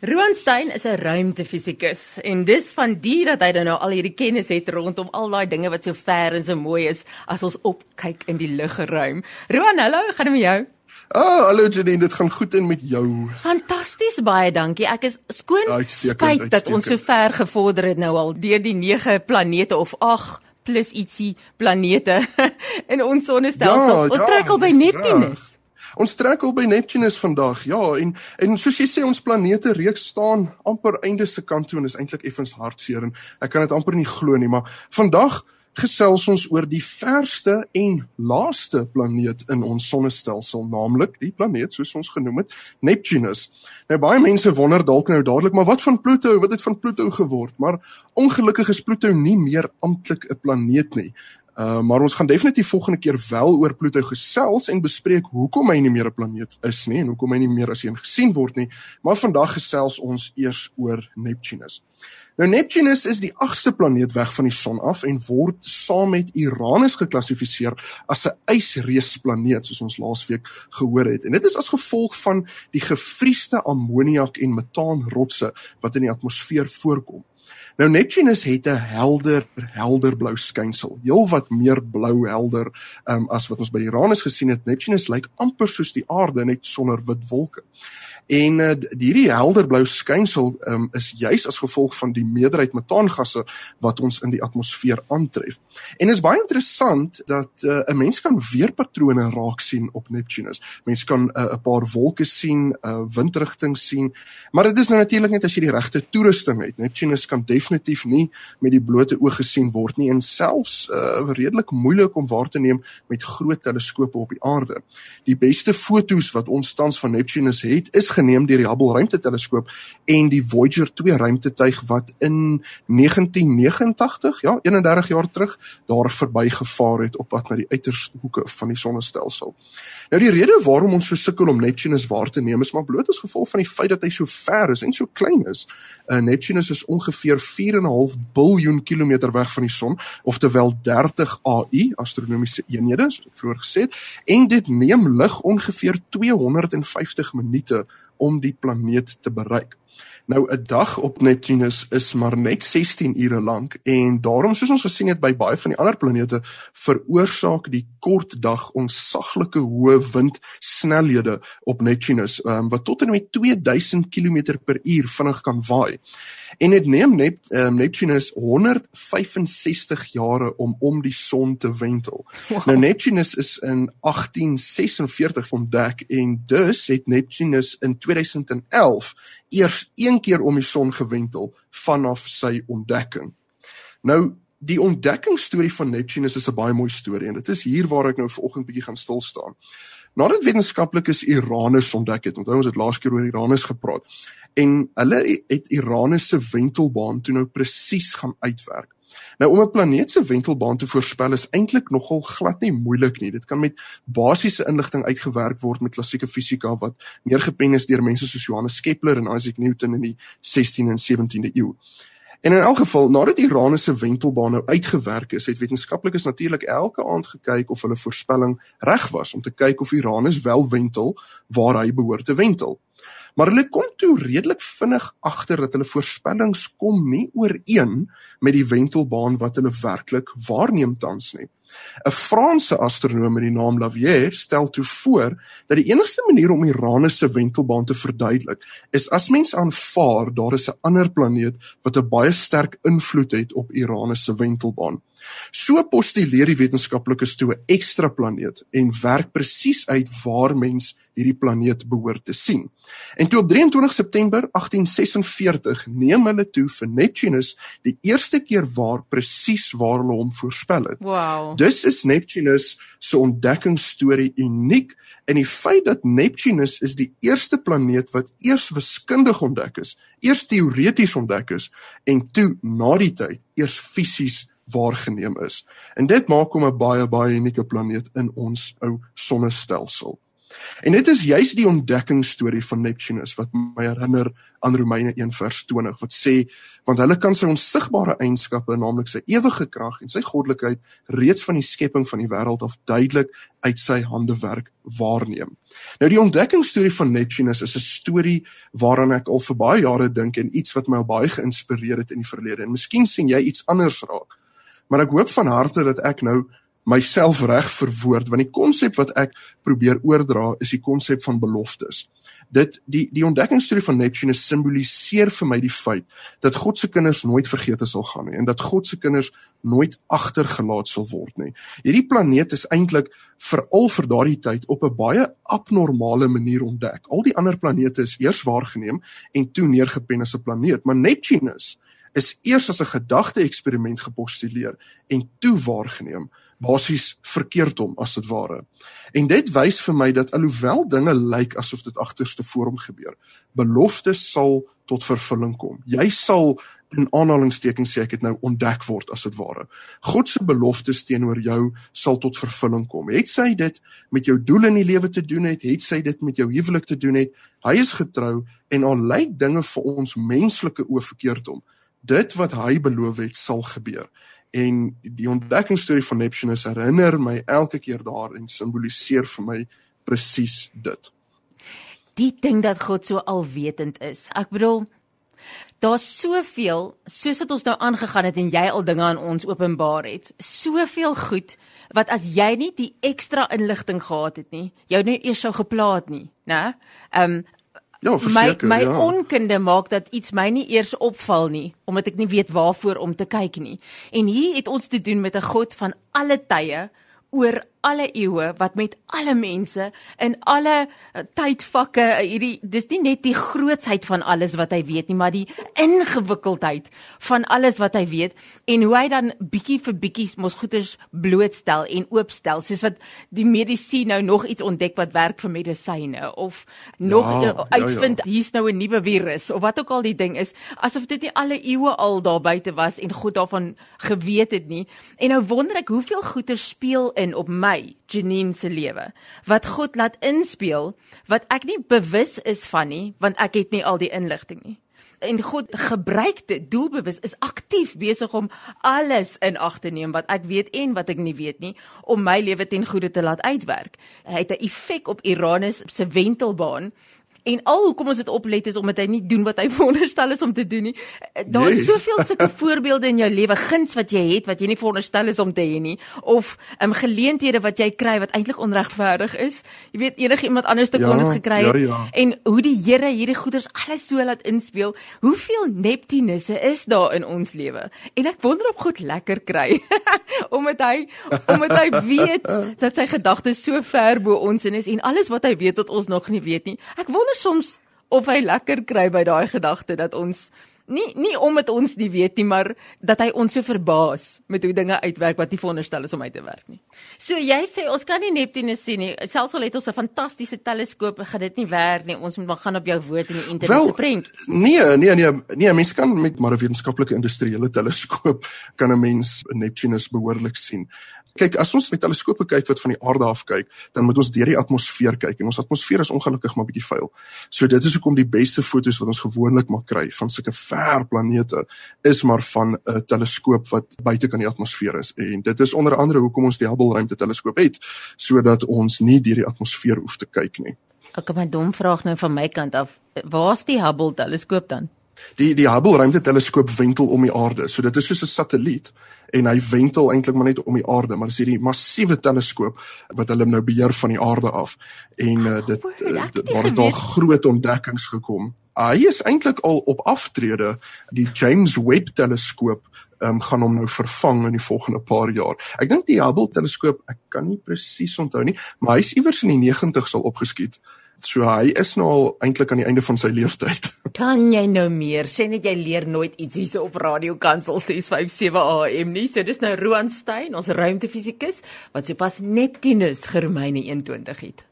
Roan Stein is 'n ruimtefisikus en dis van die dat hy nou al hierdie kennis het rondom al daai dinge wat so ver en so mooi is as ons opkyk in die luggeruim. Roan, hallo, gaan dit met jou? Ah, oh, hallo Janine, dit gaan goed in met jou. Fantasties, baie dankie. Ek is skoon spyt dat ons so ver gevorder het nou al deur die 9 planete of 8 plus ietsie planete in ons sonnestelsel. Ja, ons ja, trek al by Neptunus. Ja. Ons trek al by Neptunus vandag. Ja, en en soos jy sê ons planete reeks staan amper einde se kant toe en is eintlik effens hartseer en ek kan dit amper nie glo nie, maar vandag gesels ons oor die verste en laaste planeet in ons sonnestelsel, naamlik die planeet soos ons genoem het, Neptunus. Nou baie mense wonder dalk nou dadelik, maar wat van Pluto? Wat het van Pluto geword? Maar ongelukkig is Pluto nie meer amptelik 'n planeet nie. Uh, maar ons gaan definitief volgende keer wel oor Pluto gesels en bespreek hoekom hy nie meer 'n planeet is nie en hoekom hy nie meer as een gesien word nie. Maar vandag gesels ons eers oor Neptunus. Nou Neptunus is die 8ste planeet weg van die son af en word saam met Uranus geklassifiseer as 'n ysreusplaneet soos ons laasweek gehoor het. En dit is as gevolg van die gevriesde ammoniak en metaan rotse wat in die atmosfeer voorkom. Nou Neptunus het 'n helder helder blou skynsel, heelwat meer blou helder um, as wat ons by Uranus gesien het. Neptunus lyk amper soos die aarde net sonder wit wolke. En uh, hierdie helderblou skynsel um, is juis as gevolg van die meerderheid metaangasse wat ons in die atmosfeer aantref. En is baie interessant dat uh, 'n mens kan weerpatrone raak sien op Neptunus. Mense kan 'n uh, paar wolke sien, 'n uh, windrigting sien, maar dit is nou natuurlik net as jy die regte toerusting het. Neptunus kan definitief nie met die blote oog gesien word nie en selfs uh, redelik moeilik om waar te neem met groot teleskope op die aarde. Die beste fotos wat ons tans van Neptunus het, is geneem deur die Hubble ruimteteleskoop en die Voyager 2 ruimtetuig wat in 1989, ja, 31 jaar terug daar verbygevaar het op pad na die uiterste hoeke van die sonnestelsel. Nou die rede waarom ons so sukkel om Neptunus waar te neem is maar bloot as gevolg van die feit dat hy so ver is en so klein is. Uh, Neptunus is ongeveer 4.5 biljoen kilometer weg van die son, oftewel 30 AU astronomiese eenhede, soos ek vroeër gesê het, en dit neem lig ongeveer 250 minute om die planeet te bereik. Nou 'n dag op Neptunus is maar net 16 ure lank en daarom soos ons gesien het by baie van die ander planete veroorsaak die kort dag onsaglike hoë windsnelhede op Neptunus um, wat tot en met 2000 km per uur vinnig kan waai. En dit neem Nep um, Neptunus 165 jare om om die son te wentel. Wow. Nou Neptunus is in 1846 ontdek en dus het Neptunus in 2011 eers een keer om die son gewentel vanaf sy ontdekking. Nou die ontdekkingsstorie van Neptunus is 'n baie mooi storie en dit is hier waar ek nou vanoggend bietjie gaan stil staan. Nadat wetenskaplikes Uranus ontdek het, onthou ons het laas keer oor Uranus gepraat, en hulle het Uranus se wentelbaan toe nou presies gaan uitwerk. Nou om 'n planeet se wentelbaan te voorspel is eintlik nogal glad nie moeilik nie. Dit kan met basiese inligting uitgewerk word met klassieke fisika wat neergepen is deur mense soos Johannes Kepler en Isaac Newton in die 16de en 17de eeu. En in elk geval, nadat Uranus se wentelbaan nou uitgewerk is, het wetenskaplikes natuurlik elke aand gekyk of hulle voorspelling reg was om te kyk of Uranus wel wentel waar hy behoort te wentel. Maar hulle kom toe redelik vinnig agter dat hulle voorspellings kom nie ooreen met die wentelbaan wat hulle werklik waarneem tans nie. 'n Franse astronoom met die naam Lavier stel toe voor dat die enigste manier om Uranus se wentelbaan te verduidelik is as mens aanvaar daar is 'n ander planeet wat 'n baie sterk invloed het op Uranus se wentelbaan. So postuleer die wetenskaplikes toe 'n ekstra planeet en werk presies uit waar mens hierdie planeet behoort te sien. En toe op 23 September 1846 neem hulle toe vir Neptunus die eerste keer waar presies waar hulle hom voorspel het. Wow. Dus is Neptunus se ontdekkingsstorie uniek in die feit dat Neptunus is die eerste planeet wat eers wiskundig ontdek is, eers teoreties ontdek is en toe na die tyd eers fisies waargeneem is. En dit maak hom 'n baie baie unieke planeet in ons ou sonnestelsel. En dit is juis die ontdekkingsstorie van Neptunus wat my herinner aan Romeine 1:20 wat sê want hulle kan sy onsigbare eienskappe naamlik sy ewige krag en sy goddelikheid reeds van die skepping van die wêreld af duidelik uit sy handewerk waarneem. Nou die ontdekkingsstorie van Neptunus is 'n storie waaraan ek al vir baie jare dink en iets wat my al baie geïnspireer het in die verlede. En miskien sien jy iets anders raak. Maar ek hoop van harte dat ek nou myself reg verwoord want die konsep wat ek probeer oordra is die konsep van beloftes. Dit die die ontdekkingsstorie van Neptunus simboliseer vir my die feit dat God se kinders nooit vergeete sal gaan nie en dat God se kinders nooit agtergelaat sal word nie. Hierdie planeet is eintlik veral vir daardie tyd op 'n baie abnormale manier ontdek. Al die ander planete is eers waargeneem en toe neergepen as 'n planeet, maar Neptunus is eers as 'n gedagte eksperiment gepostuleer en toe waargeneem basies verkeerd om as dit ware. En dit wys vir my dat alhoewel dinge lyk asof dit agterste voor hom gebeur, beloftes sal tot vervulling kom. Jy sal in aanhalingstekens sê ek het nou ontdek word as dit ware. God se beloftes teenoor jou sal tot vervulling kom. Het sy dit met jou doel in die lewe te doen het, het sy dit met jou huwelik te doen het. Hy is getrou en al lyk dinge vir ons menslike oë verkeerd om, dit wat hy beloof het sal gebeur en die ontdekkingsstorie van Neptunus herinner my elke keer daar en simboliseer vir my presies dit. Die ding dat God so alwetend is. Ek bedoel daar's soveel soos wat ons nou aangegaan het en jy al dinge aan ons openbaar het. Soveel goed wat as jy nie die ekstra inligting gehad het nie, jou nie eers sou geplaat nie, né? Ehm um, Ja, verseker, my my ja. onkunde maak dat iets my nie eers opval nie omdat ek nie weet waarvoor om te kyk nie. En hier het ons te doen met 'n God van alle tye oor alle eeue wat met alle mense in alle uh, tydvakke uh, hierdie dis nie net die grootsheid van alles wat hy weet nie maar die ingewikkeldheid van alles wat hy weet en hoe hy dan bietjie vir bietjie mos goeters blootstel en oopstel soos wat die medisy nou nog iets ontdek wat werk vir medisyne of nog ja, uitvind ja, ja. hier's nou 'n nuwe virus of wat ook al die ding is asof dit nie alle eeue al daar buite was en God daarvan geweet het nie en nou wonder ek hoeveel goeters speel in op my my Janine se lewe wat God laat inspeel wat ek nie bewus is van nie want ek het nie al die inligting nie. En God gebruik dit doelbewus is aktief besig om alles in ag te neem wat ek weet en wat ek nie weet nie om my lewe ten goeie te laat uitwerk. Hy het 'n effek op Uranus se wentelbaan En al hoekom ons dit oplet is omdat hy nie doen wat hy veronderstel is om te doen nie. Daar's yes. soveel sulke voorbeelde in jou lewe, guns wat jy het wat jy nie veronderstel is om te hê nie of um, geleenthede wat jy kry wat eintlik onregverdig is. Jy weet enige iemand anders te kon ja, gekry het. Ja, ja. En hoe die Here hierdie goeders alles so laat inspeel. Hoeveel Neptunusse is daar in ons lewe? En ek wonder of God lekker kry omdat hy omdat hy weet dat sy gedagtes so ver bo ons is en alles wat hy weet wat ons nog nie weet nie. Ek wonder soms of hy lekker kry by daai gedagte dat ons nie nie omdat ons nie weet nie, maar dat hy ons so verbaas met hoe dinge uitwerk wat nie veronderstel is om uit te werk nie. So jy sê ons kan nie Neptunus sien nie. Selfs al het ons 'n fantastiese teleskoop, gaan dit nie werk nie. Ons moet maar gaan op jou woord in die internet se prent. Nee, nee, nee, nee, mens kan met maar 'n wetenskaplike industriële teleskoop kan 'n mens Neptunus behoorlik sien kyk as ons met teleskope kyk wat van die aarde af kyk, dan moet ons deur die atmosfeer kyk en ons atmosfeer is ongelukkig maar bietjie vuil. So dit is hoekom die beste fotos wat ons gewoonlik maar kry van sulke ver planete is maar van 'n teleskoop wat buite kan die atmosfeer is en dit is onder andere hoekom ons die Hubble ruimteteleskoop het sodat ons nie deur die atmosfeer hoef te kyk nie. Ek het my dom vraag nou van my kant af. Waar's die Hubble teleskoop dan? Die die Hubble ruimteteleskoop wentel om die aarde. So dit is soos 'n satelliet en hy wentel eintlik maar net om die aarde, maar dis hierdie massiewe teleskoop wat hulle nou beheer van die aarde af. En uh, dit waar dit al groot ontdekkings gekom. Uh, hy is eintlik al op aftrede. Die James Webb teleskoop um, gaan hom nou vervang in die volgende paar jaar. Ek dink die Hubble teleskoop, ek kan nie presies onthou nie, maar hy's iewers in die 90 sal opgeskiet. So hy is nou al eintlik aan die einde van sy lewensyd. Kan jy nou meer? Sê net jy leer nooit iets hierse op Radio Kansel 657 AM nie. So dis nou Roan Stein, ons ruimtefisikus wat sopas Neptunus Geromeine 21 het.